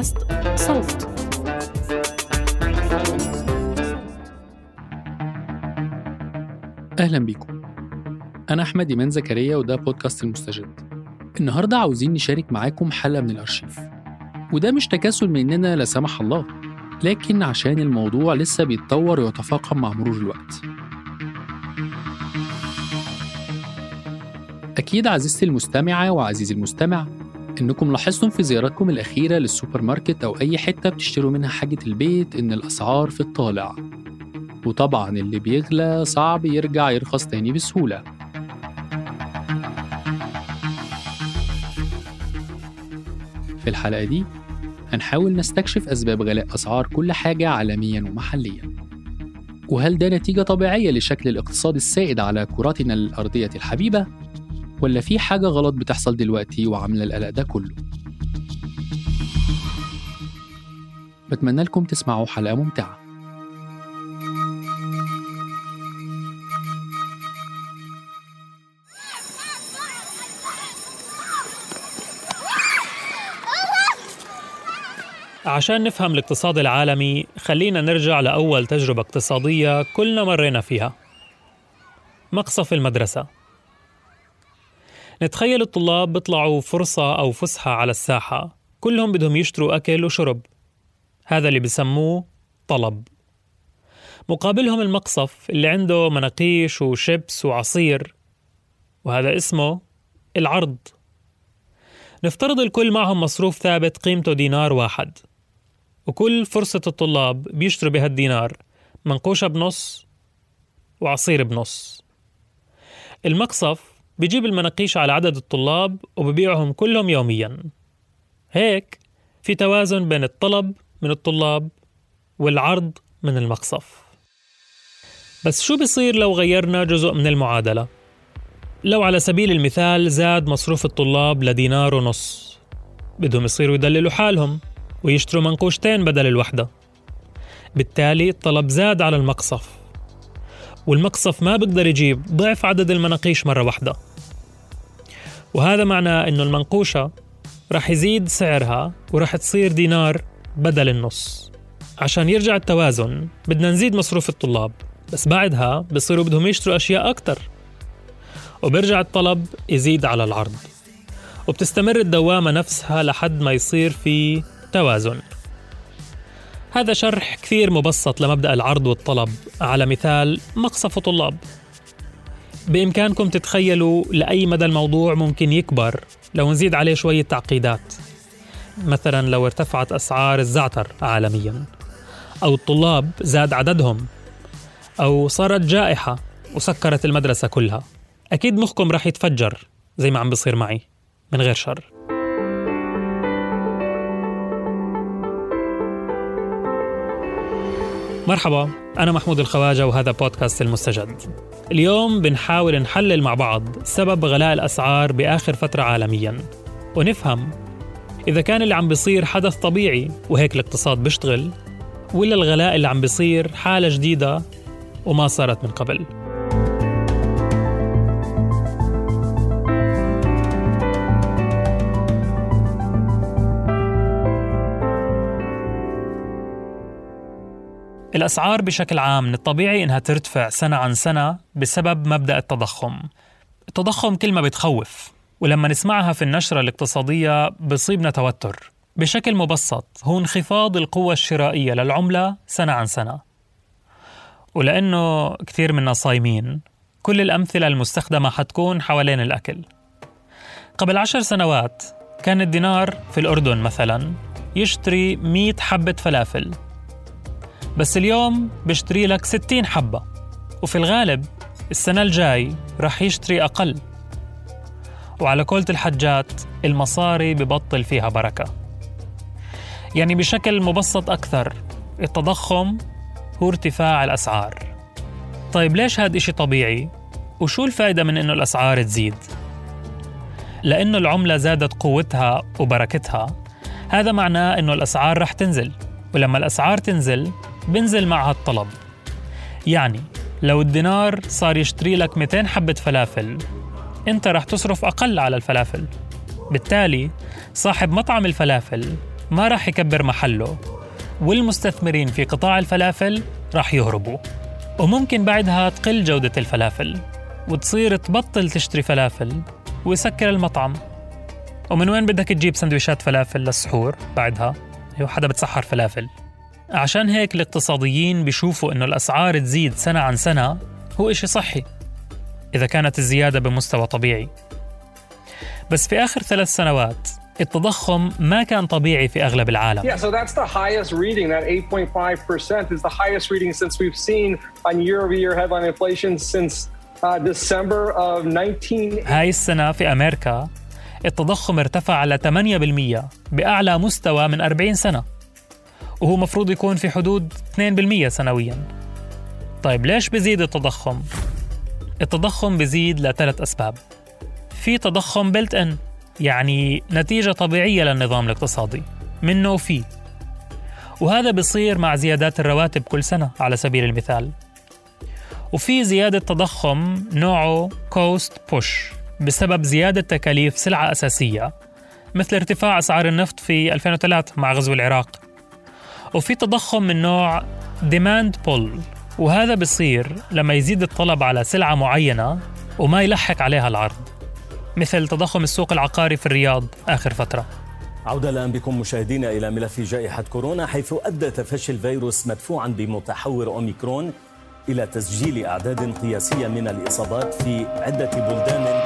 بودكاست صوت. أهلا بيكم أنا أحمد إيمان زكريا وده بودكاست المستجد. النهاردة عاوزين نشارك معاكم حلقة من الأرشيف. وده مش تكاسل مننا لا سمح الله لكن عشان الموضوع لسه بيتطور ويتفاقم مع مرور الوقت. أكيد عزيزتي المستمعة وعزيزي المستمع إنكم لاحظتم في زياراتكم الأخيرة للسوبر ماركت أو أي حتة بتشتروا منها حاجة البيت إن الأسعار في الطالع. وطبعا اللي بيغلى صعب يرجع يرخص تاني بسهولة. في الحلقة دي هنحاول نستكشف أسباب غلاء أسعار كل حاجة عالميا ومحليا. وهل ده نتيجة طبيعية لشكل الاقتصاد السائد على كراتنا الأرضية الحبيبة؟ ولا في حاجة غلط بتحصل دلوقتي وعاملة القلق ده كله؟ بتمنى لكم تسمعوا حلقة ممتعة. عشان نفهم الاقتصاد العالمي خلينا نرجع لأول تجربة اقتصادية كلنا مرينا فيها. مقصف المدرسة. نتخيل الطلاب بيطلعوا فرصة أو فسحة على الساحة. كلهم بدهم يشتروا أكل وشرب. هذا اللي بسموه طلب. مقابلهم المقصف اللي عنده مناقيش وشيبس وعصير وهذا اسمه العرض. نفترض الكل معهم مصروف ثابت قيمته دينار واحد وكل فرصة الطلاب بيشتروا بهالدينار منقوشة بنص وعصير بنص. المقصف بيجيب المناقيش على عدد الطلاب وببيعهم كلهم يوميا. هيك في توازن بين الطلب من الطلاب والعرض من المقصف. بس شو بيصير لو غيرنا جزء من المعادلة؟ لو على سبيل المثال زاد مصروف الطلاب لدينار ونص بدهم يصيروا يدللوا حالهم ويشتروا منقوشتين بدل الوحدة. بالتالي الطلب زاد على المقصف والمقصف ما بيقدر يجيب ضعف عدد المناقيش مرة واحدة. وهذا معناه إنه المنقوشة رح يزيد سعرها ورح تصير دينار بدل النص. عشان يرجع التوازن بدنا نزيد مصروف الطلاب بس بعدها بصيروا بدهم يشتروا أشياء أكتر. وبرجع الطلب يزيد على العرض. وبتستمر الدوامة نفسها لحد ما يصير في توازن. هذا شرح كثير مبسط لمبدأ العرض والطلب على مثال مقصف طلاب. بإمكانكم تتخيلوا لأي مدى الموضوع ممكن يكبر لو نزيد عليه شوية تعقيدات؟ مثلا لو ارتفعت أسعار الزعتر عالميا أو الطلاب زاد عددهم أو صارت جائحة وسكرت المدرسة كلها. أكيد مخكم رح يتفجر زي ما عم بصير معي من غير شر. مرحبا أنا محمود الخواجة وهذا بودكاست المستجد. اليوم بنحاول نحلل مع بعض سبب غلاء الأسعار بآخر فترة عالميا. ونفهم إذا كان اللي عم بيصير حدث طبيعي وهيك الاقتصاد بيشتغل ولا الغلاء اللي عم بيصير حالة جديدة وما صارت من قبل. الأسعار بشكل عام من الطبيعي إنها ترتفع سنة عن سنة بسبب مبدأ التضخم. التضخم كلمة بتخوف ولما نسمعها في النشرة الاقتصادية بصيبنا توتر. بشكل مبسط هو انخفاض القوة الشرائية للعملة سنة عن سنة. ولأنه كثير منا صايمين كل الأمثلة المستخدمة حتكون حوالين الأكل. قبل عشر سنوات كان الدينار في الأردن مثلا يشتري 100 حبة فلافل. بس اليوم بيشتري لك 60 حبة. وفي الغالب السنة الجاي رح يشتري أقل. وعلى قولة الحجات المصاري ببطل فيها بركة. يعني بشكل مبسط أكثر التضخم هو ارتفاع الأسعار. طيب ليش هذا إشي طبيعي؟ وشو الفائدة من إنه الأسعار تزيد؟ لأنه العملة زادت قوتها وبركتها. هذا معناه إنه الأسعار رح تنزل. ولما الأسعار تنزل بنزل معها الطلب يعني لو الدينار صار يشتري لك 200 حبة فلافل انت رح تصرف أقل على الفلافل. بالتالي صاحب مطعم الفلافل ما راح يكبر محله والمستثمرين في قطاع الفلافل راح يهربوا. وممكن بعدها تقل جودة الفلافل وتصير تبطل تشتري فلافل ويسكر المطعم. ومن وين بدك تجيب سندويشات فلافل للسحور بعدها؟ هو حدا بتسحر فلافل. عشان هيك الاقتصاديين بيشوفوا إنه الأسعار تزيد سنة عن سنة هو إشي صحي إذا كانت الزيادة بمستوى طبيعي بس في آخر ثلاث سنوات التضخم ما كان طبيعي في أغلب العالم. Yeah, so that's the highest reading. That 8.5% is the highest reading since we've seen on year-over-year headline inflation since uh, December of 19... هاي السنة في أمريكا التضخم ارتفع على 8% بأعلى مستوى من 40 سنة وهو مفروض يكون في حدود 2% سنوياً. طيب ليش بزيد التضخم؟ التضخم بزيد لثلاث أسباب. في تضخم بلت إن يعني نتيجة طبيعية للنظام الاقتصادي منه وفيه وهذا بصير مع زيادات الرواتب كل سنة على سبيل المثال. وفي زيادة تضخم نوعه كوست بوش بسبب زيادة تكاليف سلعة أساسية مثل ارتفاع أسعار النفط في 2003 مع غزو العراق. وفي تضخم من نوع demand pull وهذا بصير لما يزيد الطلب على سلعة معينة وما يلحق عليها العرض. مثل تضخم السوق العقاري في الرياض آخر فترة. عودة الآن بكم مشاهدينا إلى ملف جائحة كورونا حيث أدى تفشي الفيروس مدفوعا بمتحور أوميكرون إلى تسجيل أعداد قياسية من الإصابات في عدة بلدان.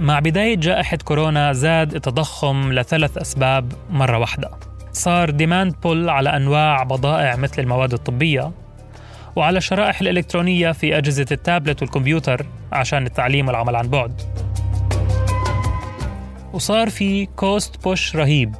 مع بداية جائحة كورونا زاد التضخم لثلاث أسباب مرة واحدة. صار demand pull على أنواع بضائع مثل المواد الطبية وعلى الشرائح الإلكترونية في أجهزة التابلت والكمبيوتر عشان التعليم والعمل عن بعد. وصار في cost push رهيب.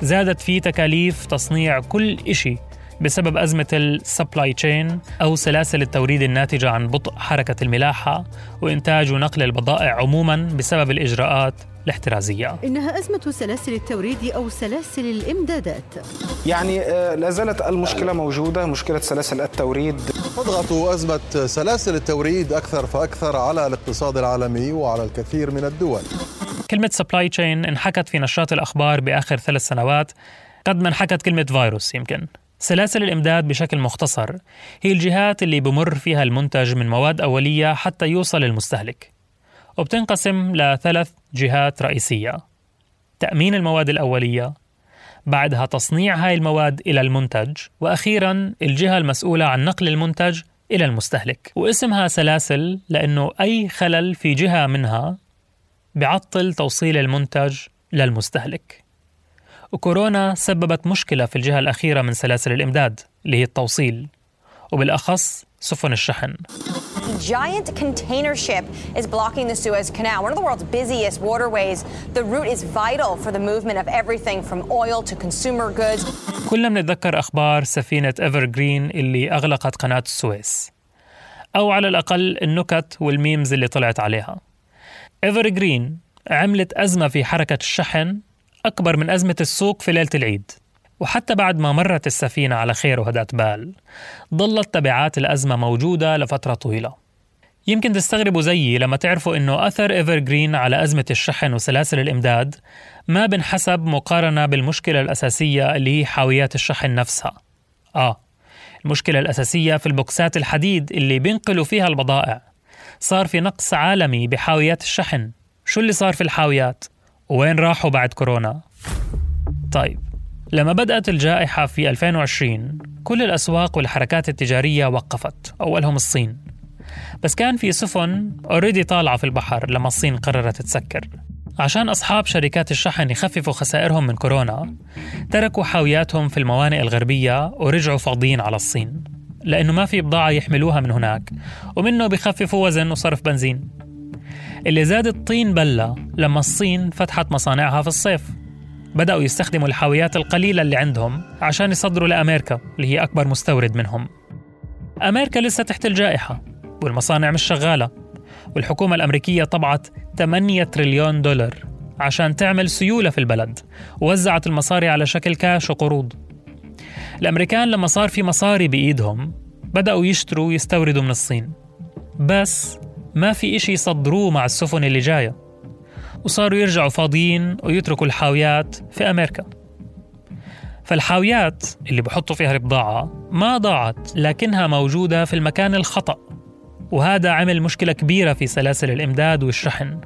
زادت فيه تكاليف تصنيع كل إشي بسبب أزمة ال supply chain أو سلاسل التوريد الناتجة عن بطء حركة الملاحة وإنتاج ونقل البضائع عموما بسبب الإجراءات الاحترازية. إنها أزمة سلاسل التوريد أو سلاسل الإمدادات. يعني آه، لا زالت المشكلة موجودة مشكلة سلاسل التوريد. تضغط أزمة سلاسل التوريد أكثر فأكثر على الاقتصاد العالمي وعلى الكثير من الدول. كلمة supply chain انحكت في نشرات الأخبار بآخر ثلاث سنوات. قد ما انحكت كلمة فيروس يمكن. سلاسل الإمداد بشكل مختصر. هي الجهات اللي بمر فيها المنتج من مواد أولية حتى يوصل للمستهلك وبتنقسم لثلاث جهات رئيسية. تأمين المواد الأولية بعدها تصنيع هاي المواد إلى المنتج وأخيرا الجهة المسؤولة عن نقل المنتج إلى المستهلك. واسمها سلاسل لأنه أي خلل في جهة منها بعطل توصيل المنتج للمستهلك. وكورونا سببت مشكلة في الجهة الأخيرة من سلاسل الإمداد اللي هي التوصيل وبالأخص سفن الشحن. Giant container ship is blocking the Suez Canal, one of the world's busiest waterways. The route is vital for the movement of everything from oil to consumer goods. كلنا بنتذكر أخبار سفينة إيفر جرين اللي أغلقت قناة السويس أو على الأقل النكت وال memes اللي طلعت عليها إيفر جرين عملت أزمة في حركة الشحن أكبر من أزمة السوق في ليلة العيد وحتى بعد ما مرت السفينة على خير وهدأت بال ظلت تبعات الأزمة موجودة لفترة طويلة يمكن تستغربوا زيي لما تعرفوا إنه أثر ايفر جرين على أزمة الشحن وسلاسل الإمداد ما بنحسب مقارنة بالمشكلة الأساسية اللي هي حاويات الشحن نفسها. آه المشكلة الأساسية في البوكسات الحديد اللي بينقلوا فيها البضائع. صار في نقص عالمي بحاويات الشحن. شو اللي صار في الحاويات؟ وين راحوا بعد كورونا؟ طيب لما بدأت الجائحة في 2020 كل الأسواق والحركات التجارية وقفت أولهم الصين. بس كان في سفن اوريدي طالعة في البحر لما الصين قررت تسكر. عشان أصحاب شركات الشحن يخففوا خسائرهم من كورونا تركوا حاوياتهم في الموانئ الغربية ورجعوا فاضيين على الصين. لأنه ما في بضاعة يحملوها من هناك ومنه بيخففوا وزن وصرف بنزين. اللي زاد الطين بلة لما الصين فتحت مصانعها في الصيف. بدأوا يستخدموا الحاويات القليلة اللي عندهم عشان يصدروا لأمريكا اللي هي أكبر مستورد منهم. أمريكا لسه تحت الجائحة والمصانع مش شغالة والحكومة الأمريكية طبعت 8 تريليون دولار عشان تعمل سيولة في البلد ووزعت المصاري على شكل كاش وقروض. الأمريكان لما صار في مصاري بإيدهم بدأوا يشتروا ويستوردوا من الصين. بس ما في إشي يصدروه مع السفن اللي جاية. وصاروا يرجعوا فاضيين ويتركوا الحاويات في أمريكا. فالحاويات اللي بحطوا فيها البضاعة ما ضاعت لكنها موجودة في المكان الخطأ. وهذا عمل مشكلة كبيرة في سلاسل الإمداد والشحن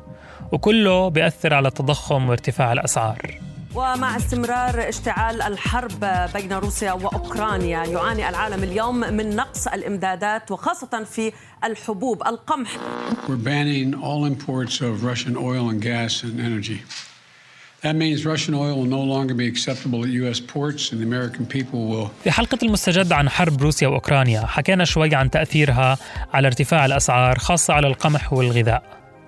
وكله بيأثر على التضخم وارتفاع الأسعار. ومع استمرار اشتعال الحرب بين روسيا وأوكرانيا يعاني العالم اليوم من نقص الإمدادات وخاصة في الحبوب القمح. We're banning all imports of Russian oil and gas and energy. That means Russian oil will no longer be acceptable at US ports and the American people will في حلقة المستجد عن حرب روسيا وأوكرانيا حكينا شوي عن تأثيرها على ارتفاع الأسعار خاصة على القمح والغذاء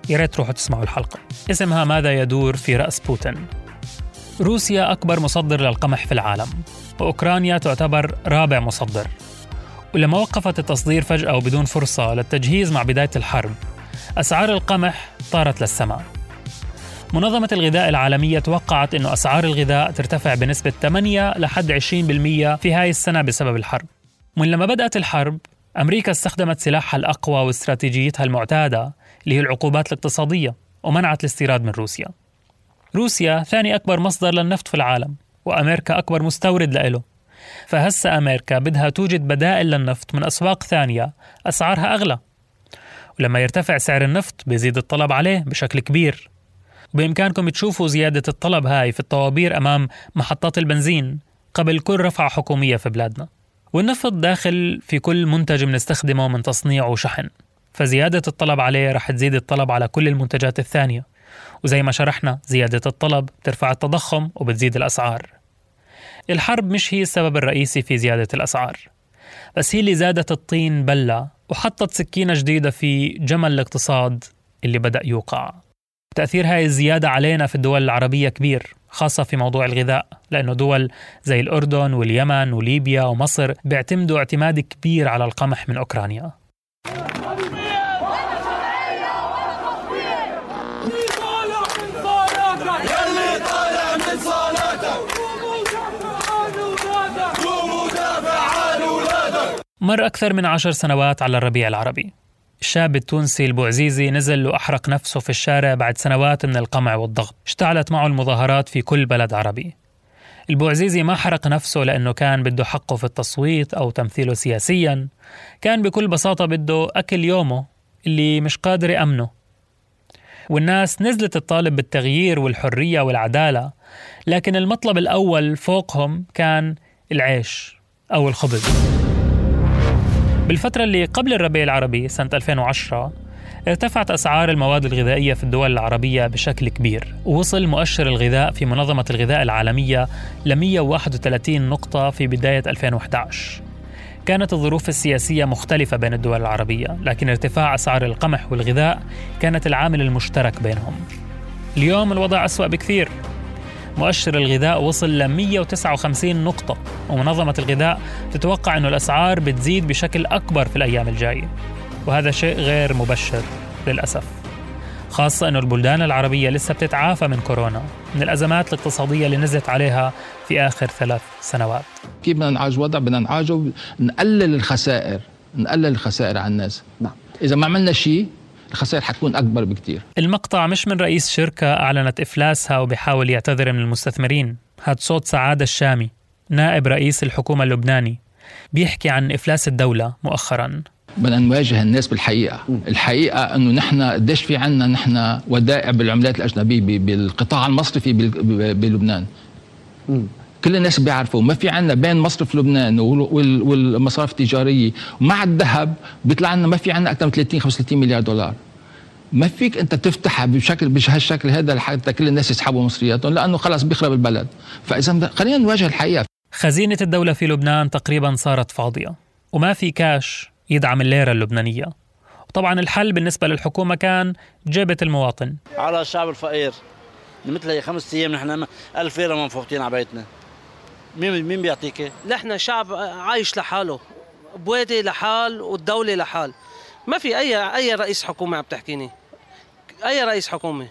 يا ريت تروحوا تسمعوا الحلقة اسمها ماذا يدور في رأس بوتين روسيا أكبر مصدر للقمح في العالم وأوكرانيا تعتبر رابع مصدر. ولما وقفت التصدير فجأة وبدون فرصة للتجهيز مع بداية الحرب أسعار القمح طارت للسماء. منظمة الغذاء العالمية توقعت أن أسعار الغذاء ترتفع بنسبة 8 لحد 20% في هاي السنة بسبب الحرب. من لما بدأت الحرب أمريكا استخدمت سلاحها الأقوى واستراتيجيتها المعتادة اللي هي العقوبات الاقتصادية ومنعت الاستيراد من روسيا. روسيا ثاني أكبر مصدر للنفط في العالم وأمريكا أكبر مستورد له. فهسا أمريكا بدها توجد بدائل للنفط من أسواق ثانية أسعارها أغلى. ولما يرتفع سعر النفط بيزيد الطلب عليه بشكل كبير. وبإمكانكم تشوفوا زيادة الطلب هاي في الطوابير أمام محطات البنزين قبل كل رفعة حكومية في بلادنا. والنفط داخل في كل منتج بنستخدمه من تصنيع وشحن. فزيادة الطلب عليه رح تزيد الطلب على كل المنتجات الثانية. وزي ما شرحنا زيادة الطلب ترفع التضخم وبتزيد الأسعار. الحرب مش هي السبب الرئيسي في زيادة الأسعار بس هي اللي زادت الطين بلة وحطت سكينة جديدة في جمل الاقتصاد اللي بدأ يوقع. تأثير هاي الزيادة علينا في الدول العربية كبير خاصة في موضوع الغذاء لأنه دول زي الأردن واليمن وليبيا ومصر بيعتمدوا اعتماد كبير على القمح من أوكرانيا. مر أكثر من عشر سنوات على الربيع العربي. الشاب التونسي البوعزيزي نزل وأحرق نفسه في الشارع بعد سنوات من القمع والضغط. اشتعلت معه المظاهرات في كل بلد عربي. البوعزيزي ما حرق نفسه لأنه كان بده حقه في التصويت أو تمثيله سياسيا. كان بكل بساطة بده أكل يومه اللي مش قادر يأمنه. والناس نزلت تطالب بالتغيير والحرية والعدالة لكن المطلب الأول فوقهم كان العيش أو الخبز. بالفترة اللي قبل الربيع العربي سنة 2010 ارتفعت أسعار المواد الغذائية في الدول العربية بشكل كبير. ووصل مؤشر الغذاء في منظمة الغذاء العالمية ل 131 نقطة في بداية 2011 كانت الظروف السياسية مختلفة بين الدول العربية لكن ارتفاع أسعار القمح والغذاء كانت العامل المشترك بينهم. اليوم الوضع أسوأ بكثير. مؤشر الغذاء وصل ل 159 نقطة ومنظمة الغذاء تتوقع أن الأسعار بتزيد بشكل أكبر في الأيام الجاية وهذا شيء غير مبشر للأسف خاصة أن البلدان العربية لسه بتتعافى من كورونا من الأزمات الاقتصادية اللي نزلت عليها في آخر ثلاث سنوات. كيف بدنا نعالج الوضع؟ بدنا نعالجه نقلل الخسائر نقلل الخسائر على الناس. نعم. إذا ما عملنا شيء الخسائر حتكون أكبر بكتير. المقطع مش من رئيس شركة أعلنت إفلاسها وبيحاول يعتذر من المستثمرين. هاد صوت سعادة الشامي نائب رئيس الحكومة اللبناني. بيحكي عن إفلاس الدولة مؤخرا. بدنا نواجه الناس بالحقيقة. الحقيقة أنه نحن قديش في عنا نحن ودائع بالعملات الأجنبية بالقطاع المصرفي بلبنان. كل الناس بيعرفوا ما في عنا بين مصرف لبنان والمصارف التجارية ومع الذهب بيطلع لنا ما في عنا أكثر من 30 35 مليار دولار. ما فيك أنت تفتحها بشكل بهالشكل هذا لحتى كل الناس يسحبوا مصرياتهم لأنه خلص بيخرب البلد. فإذا خلينا نواجه الحقيقة خزينة الدولة في لبنان تقريبا صارت فاضية وما في كاش يدعم الليرة اللبنانية. وطبعا الحل بالنسبة للحكومة كان جيبة المواطن. على الشعب الفقير. مثل هي خمس أيام نحن 1000 ليرة منفوتين على بيتنا. مين مين بيعطيك؟ نحن شعب عايش لحاله بوادي لحال والدولة لحال. ما في أي أي رئيس حكومة عم تحكيني. أي رئيس حكومة.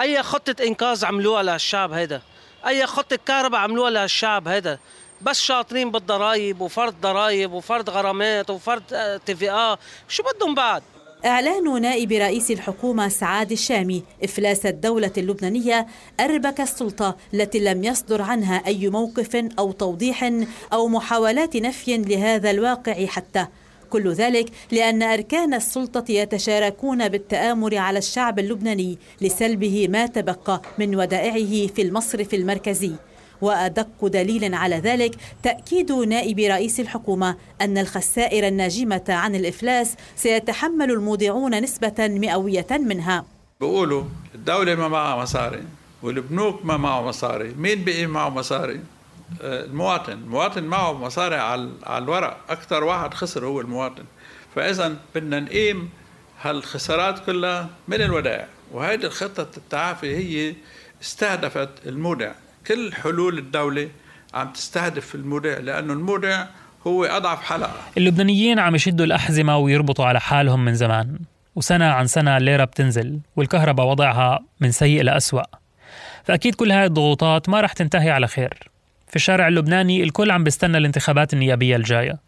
أي خطة إنقاذ عملوها للشعب هذا أي خطة كهرباء عملوها للشعب هذا بس شاطرين بالضرايب وفرض ضرايب وفرض غرامات وفرض TVA. شو بدهم بعد؟ إعلان نائب رئيس الحكومة سعاد الشامي إفلاس الدولة اللبنانية أربك السلطة التي لم يصدر عنها أي موقف أو توضيح أو محاولات نفي لهذا الواقع حتى. كل ذلك لأن أركان السلطة يتشاركون بالتآمر على الشعب اللبناني لسلبه ما تبقى من ودائعه في المصرف المركزي. وأدق دليل على ذلك تأكيد نائب رئيس الحكومة أن الخسائر الناجمة عن الإفلاس سيتحمل المودعون نسبة مئوية منها. بيقولوا الدولة ما معها مصاري والبنوك ما معه مصاري. مين بقي معه مصاري؟ آه، المواطن. المواطن معه مصاري على الورق. أكثر واحد خسر هو المواطن. فإذا بدنا نقيم هالخسارات كلها من الودائع. وهذه الخطة التعافي هي استهدفت المودع. كل حلول الدولة عم تستهدف المودع لأنه المودع هو أضعف حلقة. اللبنانيين عم يشدوا الأحزمة ويربطوا على حالهم من زمان وسنة عن سنة الليرة بتنزل والكهرباء وضعها من سيء لأسوأ. فأكيد كل هاي الضغوطات ما رح تنتهي على خير. في الشارع اللبناني الكل عم بيستنى الانتخابات النيابية الجاية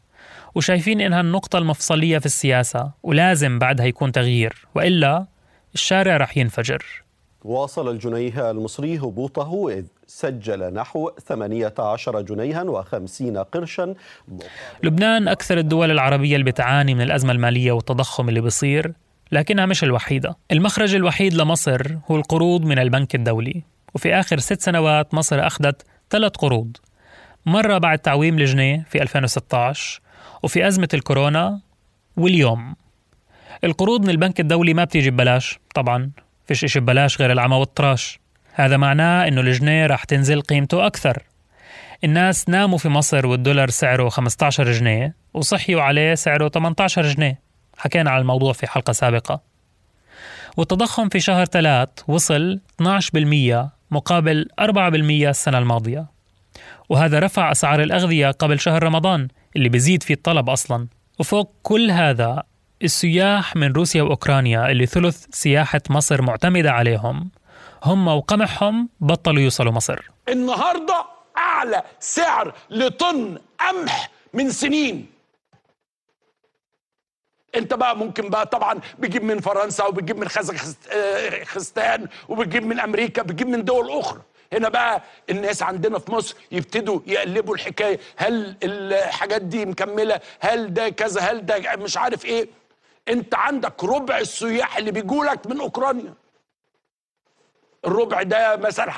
وشايفين إنها النقطة المفصلية في السياسة ولازم بعدها يكون تغيير وإلا الشارع رح ينفجر. واصل الجنيه المصري هبوطه إذ سجل نحو 18 جنيها و50 قرشا. لبنان أكثر الدول العربية اللي بتعاني من الأزمة المالية والتضخم اللي بيصير لكنها مش الوحيدة. المخرج الوحيد لمصر هو القروض من البنك الدولي. وفي آخر ست سنوات مصر أخذت ثلاث قروض. مرة بعد تعويم الجنيه في 2016 وفي أزمة الكورونا واليوم. القروض من البنك الدولي ما بتيجي ببلاش طبعا. فيش إشي ببلاش غير العمى والطراش هذا معناه إنه الجنيه رح تنزل قيمته أكثر. الناس ناموا في مصر والدولار سعره 15 جنيه وصحيوا عليه سعره 18 جنيه. حكينا على الموضوع في حلقة سابقة. والتضخم في شهر ثلاث وصل 12% مقابل 4% السنة الماضية. وهذا رفع أسعار الأغذية قبل شهر رمضان اللي بيزيد فيه الطلب أصلا. وفوق كل هذا السياح من روسيا وأوكرانيا اللي ثلث سياحة مصر معتمدة عليهم. هم وقمحهم بطلوا يوصلوا مصر. النهاردة أعلى سعر لطن قمح من سنين. أنت بقى ممكن بقى طبعا بتجيب من فرنسا وبتجيب من خزخستان آه، وبتجيب من أمريكا بتجيب من دول أخرى. هنا بقى الناس عندنا في مصر يبتدوا يقلبوا الحكاية هل الحاجات دي مكملة؟ هل ده كذا؟ هل ده مش عارف إيه؟ انت عندك ربع السياح اللي بيجولك من اوكرانيا. الربع ده مثلا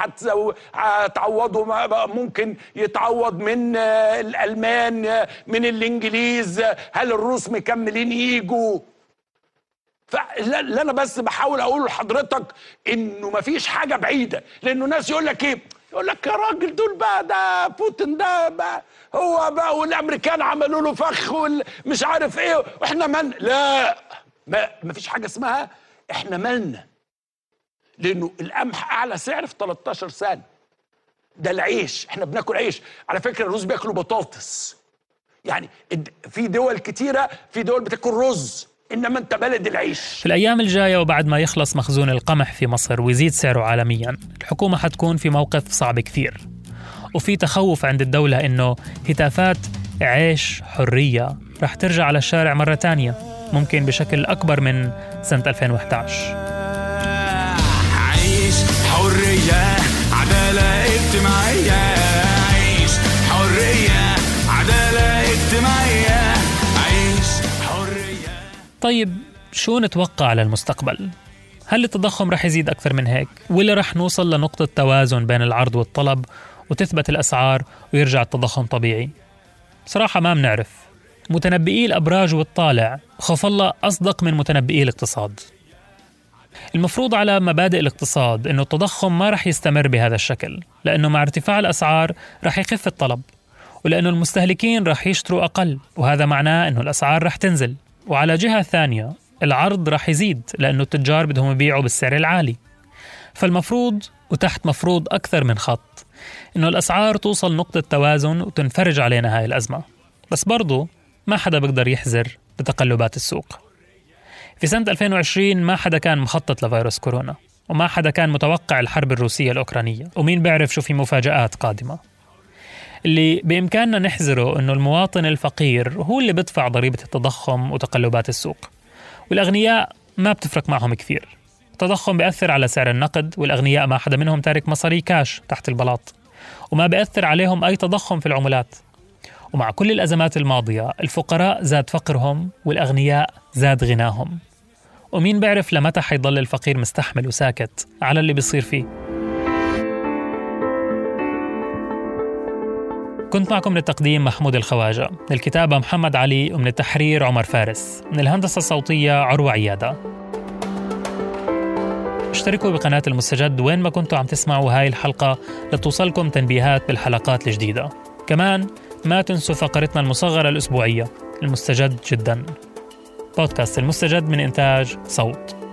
هتعوضه ممكن يتعوض من الألمان من الإنجليز هل الروس مكملين يجوا فاللي أنا بس بحاول أقول لحضرتك إنه مفيش حاجة بعيدة لأنه ناس يقول لك إيه؟ يقول لك يا راجل دول بقى ده بوتين ده بقى هو بقى والأمريكان عملوا له فخ مش عارف إيه وإحنا من لا ما فيش حاجة اسمها إحنا مالنا لأنه القمح أعلى سعر في 13 سنة. ده العيش إحنا بناكل عيش. على فكرة الروس بياكلوا بطاطس. يعني في دول كتيرة في دول بتاكل رز. إنما أنت بلد العيش. في الأيام الجاية وبعد ما يخلص مخزون القمح في مصر ويزيد سعره عالميا الحكومة حتكون في موقف صعب كثير. وفي تخوف عند الدولة إنه هتافات عيش حرية رح ترجع على الشارع مرة تانية ممكن بشكل أكبر من سنة 2011 طيب شو نتوقع للمستقبل؟ هل التضخم رح يزيد أكثر من هيك؟ ولا رح نوصل لنقطة توازن بين العرض والطلب وتثبت الأسعار ويرجع التضخم طبيعي؟ صراحة ما بنعرف متنبئي الأبراج والطالع خوف الله أصدق من متنبئي الاقتصاد المفروض على مبادئ الاقتصاد إنه التضخم ما رح يستمر بهذا الشكل لأنه مع ارتفاع الأسعار رح يخف الطلب ولأنه المستهلكين رح يشتروا أقل وهذا معناه إنه الأسعار رح تنزل وعلى جهة ثانية العرض رح يزيد لأنه التجار بدهم يبيعوا بالسعر العالي. فالمفروض وتحت مفروض أكثر من خط إنه الأسعار توصل نقطة توازن وتنفرج علينا هاي الأزمة. بس برضو ما حدا بيقدر يحذر بتقلبات السوق. في سنة 2020 ما حدا كان مخطط لفيروس كورونا وما حدا كان متوقع الحرب الروسية الأوكرانية ومين بيعرف شو في مفاجآت قادمة. اللي بإمكاننا نحذره أنه المواطن الفقير هو اللي بدفع ضريبة التضخم وتقلبات السوق والأغنياء ما بتفرق معهم كثير. التضخم بيأثر على سعر النقد والأغنياء ما حدا منهم تارك مصاري كاش تحت البلاط وما بيأثر عليهم أي تضخم في العملات. ومع كل الأزمات الماضية الفقراء زاد فقرهم والأغنياء زاد غناهم. ومين بيعرف لمتى حيضل الفقير مستحمل وساكت على اللي بيصير فيه؟ كنت معكم من التقديم محمود الخواجة. من الكتابة محمد علي ومن التحرير عمر فارس. من الهندسة الصوتية عروة عيادة. اشتركوا بقناة المستجد وين ما كنتوا عم تسمعوا هاي الحلقة لتوصلكم تنبيهات بالحلقات الجديدة. كمان ما تنسوا فقرتنا المصغرة الأسبوعية. المستجد جدا. بودكاست المستجد من إنتاج صوت.